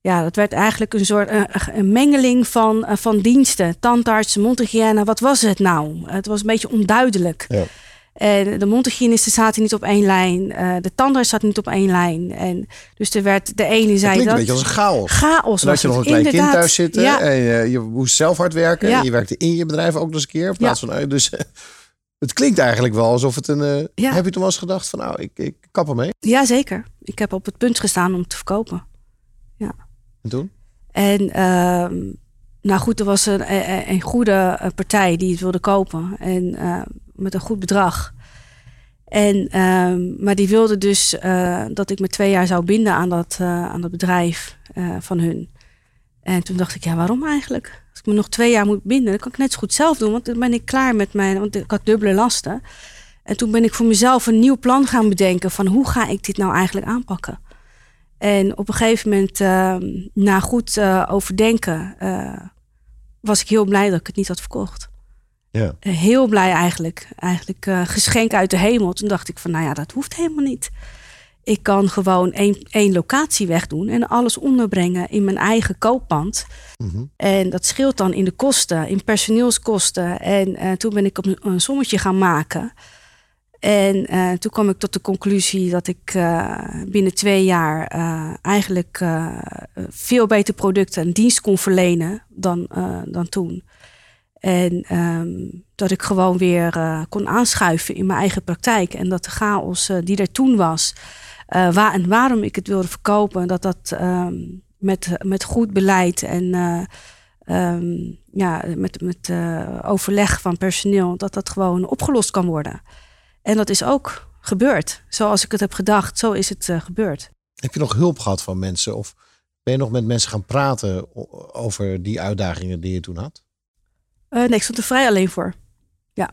ja, dat werd eigenlijk een soort een mengeling van, van diensten. Tandarts, mondhygiëne, wat was het nou? Het was een beetje onduidelijk. Ja. En de mondhygiënisten zaten niet op één lijn. de tandarts zat niet op één lijn. En dus er werd de ene zei dat. een beetje als een chaos. Chaos En je nog een klein kind thuis zitten. Ja, En je, je moest zelf hard werken. Ja. En je werkte in je bedrijf ook nog eens een keer. In plaats van, dus het klinkt eigenlijk wel alsof het een... eh, Ja. Heb je toen wel eens gedacht van nou, ik, ik kap ermee. ja, zeker. Ik heb op het punt gestaan om te verkopen. En toen? En ehm, nou goed, er was een, een, een goede eh, partij die het wilde kopen. En eh, met een goed bedrag. En, ehm, maar die wilde dus dat ik me twee jaar zou binden aan dat, aan dat bedrijf van hun. En toen dacht ik, ja, waarom eigenlijk? Als ik me nog twee jaar moet binden, dan kan ik net zo goed zelf doen. Want dan ben ik klaar met mijn... Want ik had dubbele lasten. En toen ben ik voor mezelf een nieuw plan gaan bedenken... van hoe ga ik dit nou eigenlijk aanpakken? En op een gegeven moment, ehm, na goed eh, overdenken... eh, was ik heel blij dat ik het niet had verkocht. Ja. Eh, heel blij eigenlijk. Eigenlijk geschenk uit de hemel. Toen dacht ik van, nou ja, dat hoeft helemaal niet. Ik kan gewoon één, één locatie wegdoen en alles onderbrengen in mijn eigen kooppand. Mhm. En dat scheelt dan in de kosten, in personeelskosten. En eh, toen ben ik op een, sommetje gaan maken. En eh, toen kwam ik tot de conclusie dat ik eh, binnen twee jaar eigenlijk veel beter producten en dienst kon verlenen dan, dan toen. En ehm, dat ik gewoon weer kon aanschuiven in mijn eigen praktijk. En dat de chaos die er toen was, eh, waar en waarom ik het wilde verkopen, dat dat ehm, met, met goed beleid en eh, ehm, ja, met, met eh, overleg van personeel, dat dat gewoon opgelost kan worden. En dat is ook gebeurd. Zoals ik het heb gedacht, zo is het gebeurd. Heb je nog hulp gehad van mensen? Of ben je nog met mensen gaan praten over die uitdagingen die je toen had? Nee, ik stond er vrij alleen voor. Ja.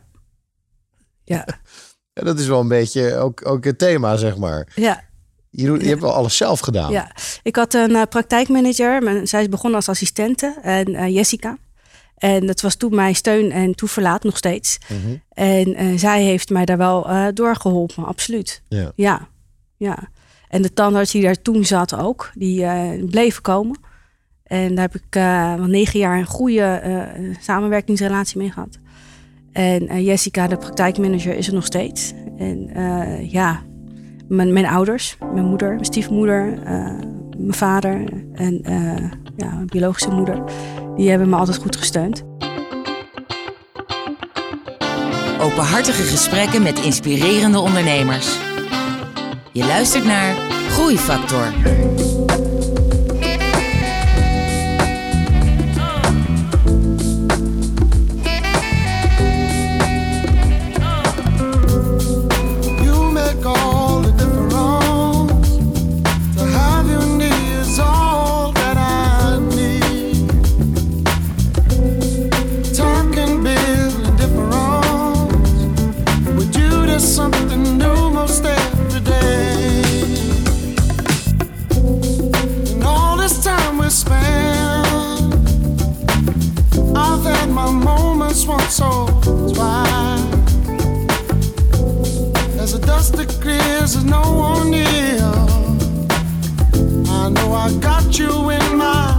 Ja. (laughs) Ja, dat is wel een beetje ook, ook het thema, zeg maar. ja. Je, doet, je hebt wel alles zelf gedaan. Ja, ik had een eh, praktijkmanager. Zij is begonnen als assistente. En eh, Jessica. En dat was toen mijn steun en toeverlaat nog steeds. Mhm. En eh, zij heeft mij daar wel eh doorgeholpen, absoluut. Ja. Ja, ja. En de tandarts die daar toen zat ook, die eh bleven komen. En daar heb ik wel negen jaar een goede samenwerkingsrelatie mee gehad. En eh, Jessica, de praktijkmanager, is er nog steeds. En eh, ja, mijn, mijn, ouders, mijn moeder, mijn stiefmoeder, eh, mijn vader en ja, mijn biologische moeder, die hebben me altijd goed gesteund. Openhartige gesprekken met inspirerende ondernemers. Je luistert naar Groeifactor. once, once, or twice. As the dust that clears, there's no one near. I know I got you in my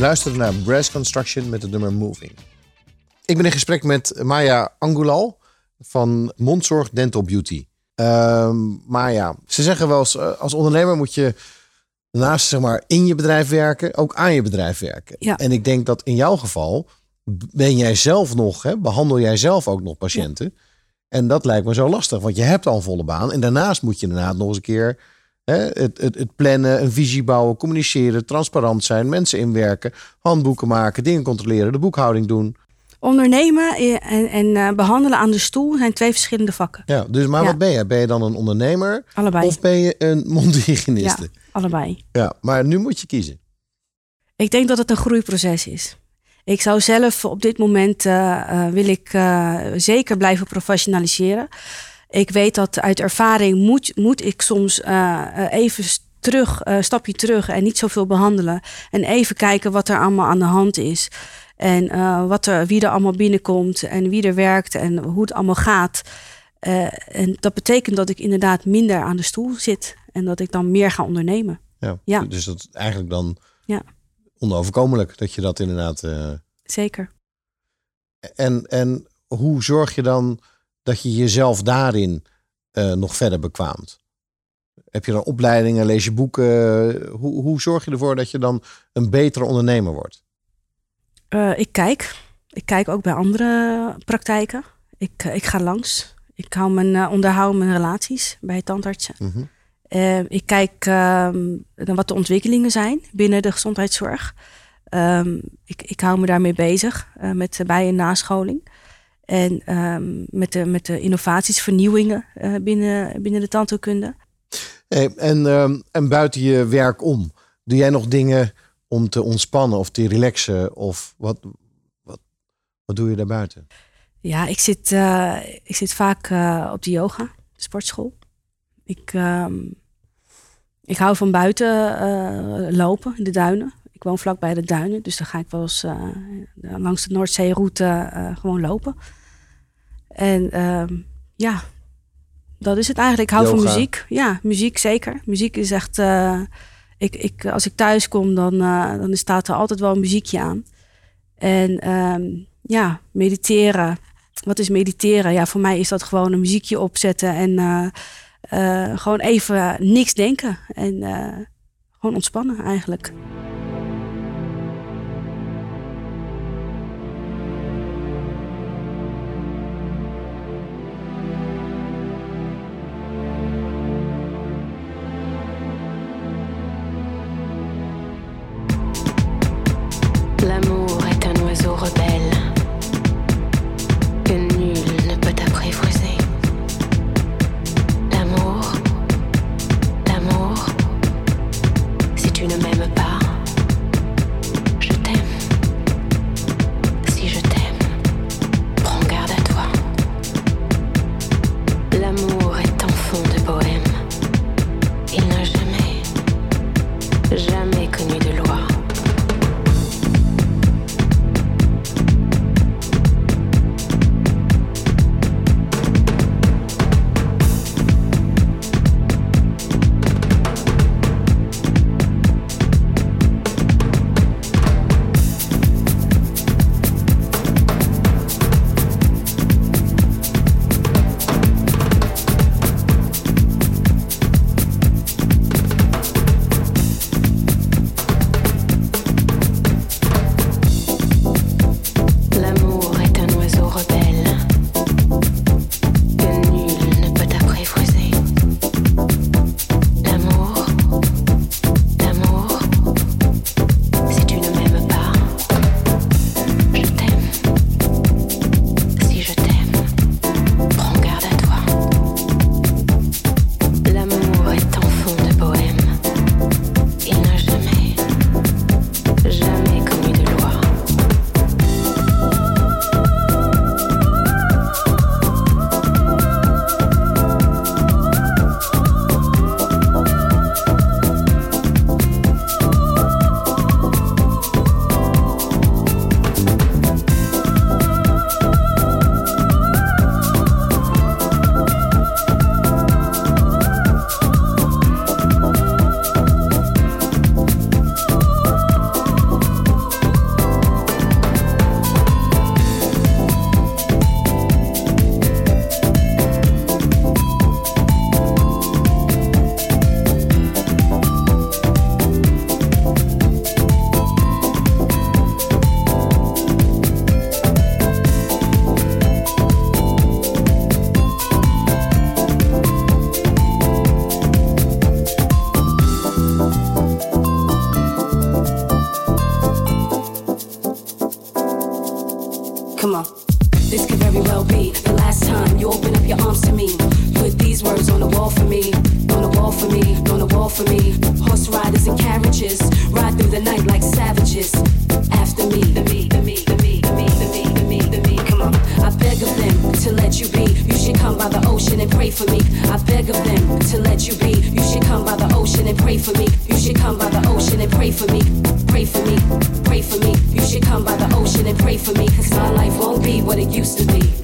Je luistert naar Brass Construction met het nummer Moving. Ik ben in gesprek met Maya Angulal van Mondzorg Dental Beauty. Ehm Maya, ze zeggen wel eens, eh, als ondernemer moet je naast zeg maar in je bedrijf werken, ook aan je bedrijf werken. Ja. En ik denk dat in jouw geval ben jij zelf nog, hè, behandel jij zelf ook nog patiënten. En dat lijkt me zo lastig, want je hebt al een volle baan. En daarnaast moet je inderdaad nog eens een keer hè, het, het, het plannen, een visie bouwen, communiceren, transparant zijn, mensen inwerken, handboeken maken, dingen controleren, de boekhouding doen. Ondernemen en, en eh, behandelen aan de stoel zijn twee verschillende vakken. Ja, dus maar Ja. wat ben je? Ben je dan een ondernemer Allebei. of ben je een mondhygiëniste? Ja, allebei. Ja. maar nu moet je kiezen. Ik denk dat het een groeiproces is. Ik zou zelf op dit moment eh, eh, wil ik eh, zeker blijven professionaliseren. Ik weet dat uit ervaring moet, moet ik soms eh, eh, even terug, eh stapje terug en niet zoveel behandelen. En even kijken wat er allemaal aan de hand is. En wat er, wie er allemaal binnenkomt en wie er werkt en hoe het allemaal gaat. En dat betekent dat ik inderdaad minder aan de stoel zit en dat ik dan meer ga ondernemen. Ja. Ja. Dus dat is eigenlijk dan Ja. onoverkomelijk dat je dat inderdaad. Zeker. en, en hoe zorg je dan dat je jezelf daarin eh, nog verder bekwaamt? Heb je dan opleidingen, lees je boeken? Hoe, hoe zorg je ervoor dat je dan een betere ondernemer wordt? Eh, ik kijk. Ik kijk ook bij andere praktijken. Ik, eh, ik ga langs. Ik hou mijn, onderhoud mijn relaties bij tandartsen. Eh, ik kijk ehm, naar wat de ontwikkelingen zijn binnen de gezondheidszorg. Ehm, ik, ik hou me daarmee bezig met bij- en nascholing. En ehm, met, de, met de innovaties, vernieuwingen eh, binnen, binnen de tandheelkunde. Hey, en, ehm, en buiten je werk om, doe jij nog dingen om te ontspannen of te relaxen? Of wat, wat, wat doe je daarbuiten? Ja, ik zit, eh, ik zit vaak eh, op de yoga, de sportschool. Ik, ehm, ik hou van buiten lopen in de duinen. Ik woon vlakbij de duinen, dus dan ga ik wel eens langs de Noordzeeroute gewoon lopen. En ehm, ja, dat is het eigenlijk. Ik hou van muziek. Ja, muziek zeker. Muziek is echt. eh, ik, ik, als ik thuis kom, dan, eh, dan staat er altijd wel een muziekje aan. En ehm, ja, mediteren. Wat is mediteren? Ja, voor mij is dat gewoon een muziekje opzetten en eh, gewoon even niks denken. En gewoon ontspannen eigenlijk. Beg of them to let you be. You should come by the ocean and pray for me. You should come by the ocean and pray for me. Pray for me, pray for me. You should come by the ocean and pray for me. Cause my life won't be what it used to be.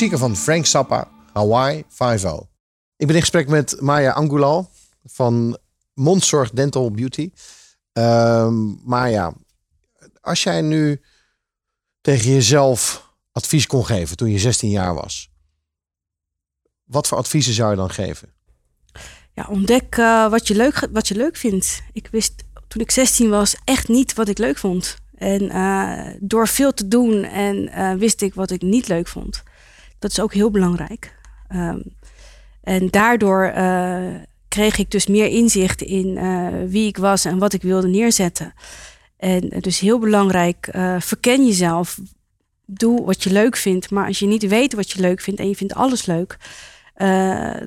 Klassieker van Frank Zappa, Hawaii 5 Ik ben in gesprek met Maya Angulal van Mondzorg Dental Beauty. Ehm Maya, als jij nu tegen jezelf advies kon geven toen je 16 jaar was. Wat voor adviezen zou je dan geven? Ja, ontdek eh, wat, je leuk, wat je leuk vindt. Ik wist toen ik 16 was echt niet wat ik leuk vond. En eh, door veel te doen en eh, wist ik wat ik niet leuk vond. Dat is ook heel belangrijk. Ehm, en daardoor eh, kreeg ik dus meer inzicht in eh, wie ik was en wat ik wilde neerzetten. En dus heel belangrijk, eh, verken jezelf. Doe wat je leuk vindt. Maar als je niet weet wat je leuk vindt en je vindt alles leuk,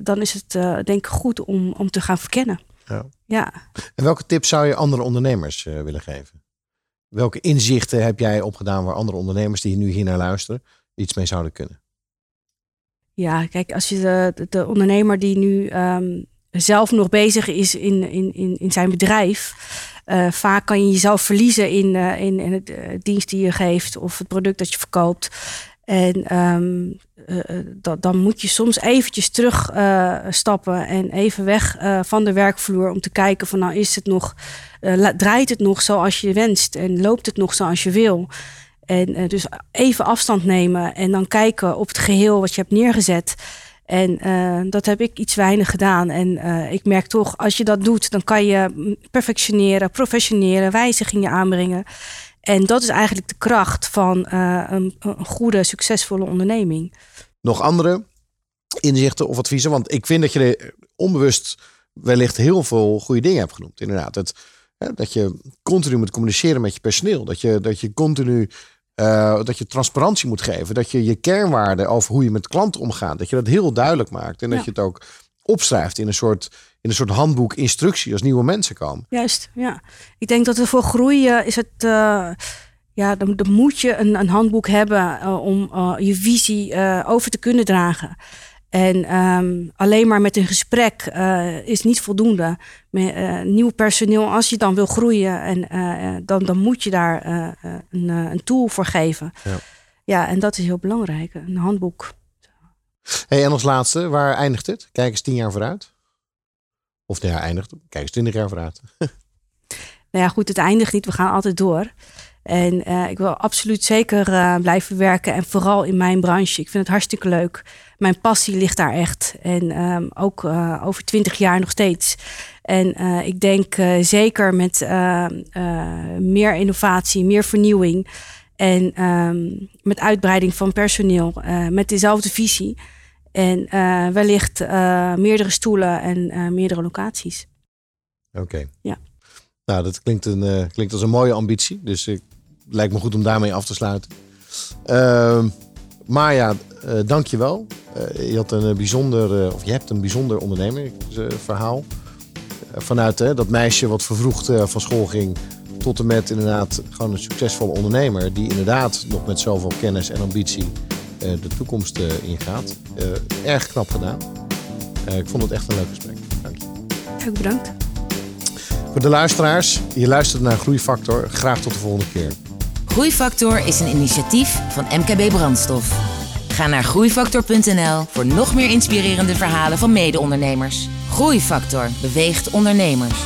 dan is het denk ik goed om, om te gaan verkennen. Ja. Ja. En welke tips zou je andere ondernemers willen geven? Welke inzichten heb jij opgedaan waar andere ondernemers die nu hier naar luisteren iets mee zouden kunnen? Ja, kijk, als je de, de, de ondernemer die nu ehm, zelf nog bezig is in, in, in, in zijn bedrijf, eh, vaak kan je jezelf verliezen in, eh, in, in het eh, dienst die je geeft of het product dat je verkoopt. En ehm, eh, eh, dan moet je soms eventjes terugstappen stappen en even weg van de werkvloer om te kijken van nou is het nog, draait het nog zoals je wenst en loopt het nog zoals je wil. En eh, dus even afstand nemen en dan kijken op het geheel wat je hebt neergezet. En eh, dat heb ik iets weinig gedaan. En eh, ik merk toch, als je dat doet, dan kan je mm, perfectioneren, professioneren, wijzigingen aanbrengen. En dat is eigenlijk de kracht van een, een goede, succesvolle onderneming. nog andere inzichten of adviezen? Want ik vind dat je onbewust wellicht heel veel goede dingen hebt genoemd. Inderdaad, het, dat je continu moet communiceren met je personeel. Dat je, dat je continu eh, dat je transparantie moet geven. Dat je je kernwaarden over hoe je met klanten omgaat. Dat je dat heel duidelijk maakt. En dat Ja. je het ook opschrijft in een soort, in een soort handboek, instructie als nieuwe mensen komen. Juist, ja. Ik denk dat er voor groei eh, is het... eh, ja, dan, dan moet je een, een handboek hebben om je visie over te kunnen dragen. En ehm, alleen maar met een gesprek eh, is niet voldoende. Met eh, nieuw personeel, als je dan wil groeien, en, eh, dan, dan moet je daar een, een tool voor geven. Ja. ja, en dat is heel belangrijk, een handboek. Hey, en als laatste, waar eindigt het? Kijk eens tien jaar vooruit. Of nou ja, eindigt. Kijk eens twintig jaar vooruit. (laughs) Nou ja, goed, het eindigt niet. We gaan altijd door. En eh, ik wil absoluut zeker eh, blijven werken. En vooral in mijn branche. Ik vind het hartstikke leuk. Mijn passie ligt daar echt. En ehm, ook eh, over twintig jaar nog steeds. En ik denk zeker met eh, eh, meer innovatie, meer vernieuwing. En ehm, met uitbreiding van personeel. met dezelfde visie. En wellicht meerdere stoelen en meerdere locaties. Oké. Ja. Nou, dat klinkt, een, klinkt als een mooie ambitie. Dus het lijkt me goed om daarmee af te sluiten. Ehm Maya, eh dank je wel. Eh, je had een eh, bijzonder, of je hebt een bijzonder ondernemersverhaal. Vanuit dat meisje wat vervroegd van school ging, tot en met inderdaad gewoon een succesvolle ondernemer. Die inderdaad nog met zoveel kennis en ambitie de toekomst ingaat. Erg knap gedaan. Ik vond het echt een leuk gesprek. Dank je. Ook bedankt. Voor de luisteraars, je luistert naar Groeifactor. Graag tot de volgende keer. Groeifactor is een initiatief van MKB Brandstof. Ga naar groeifactor.nl voor nog meer inspirerende verhalen van mede-ondernemers. Groeifactor beweegt ondernemers.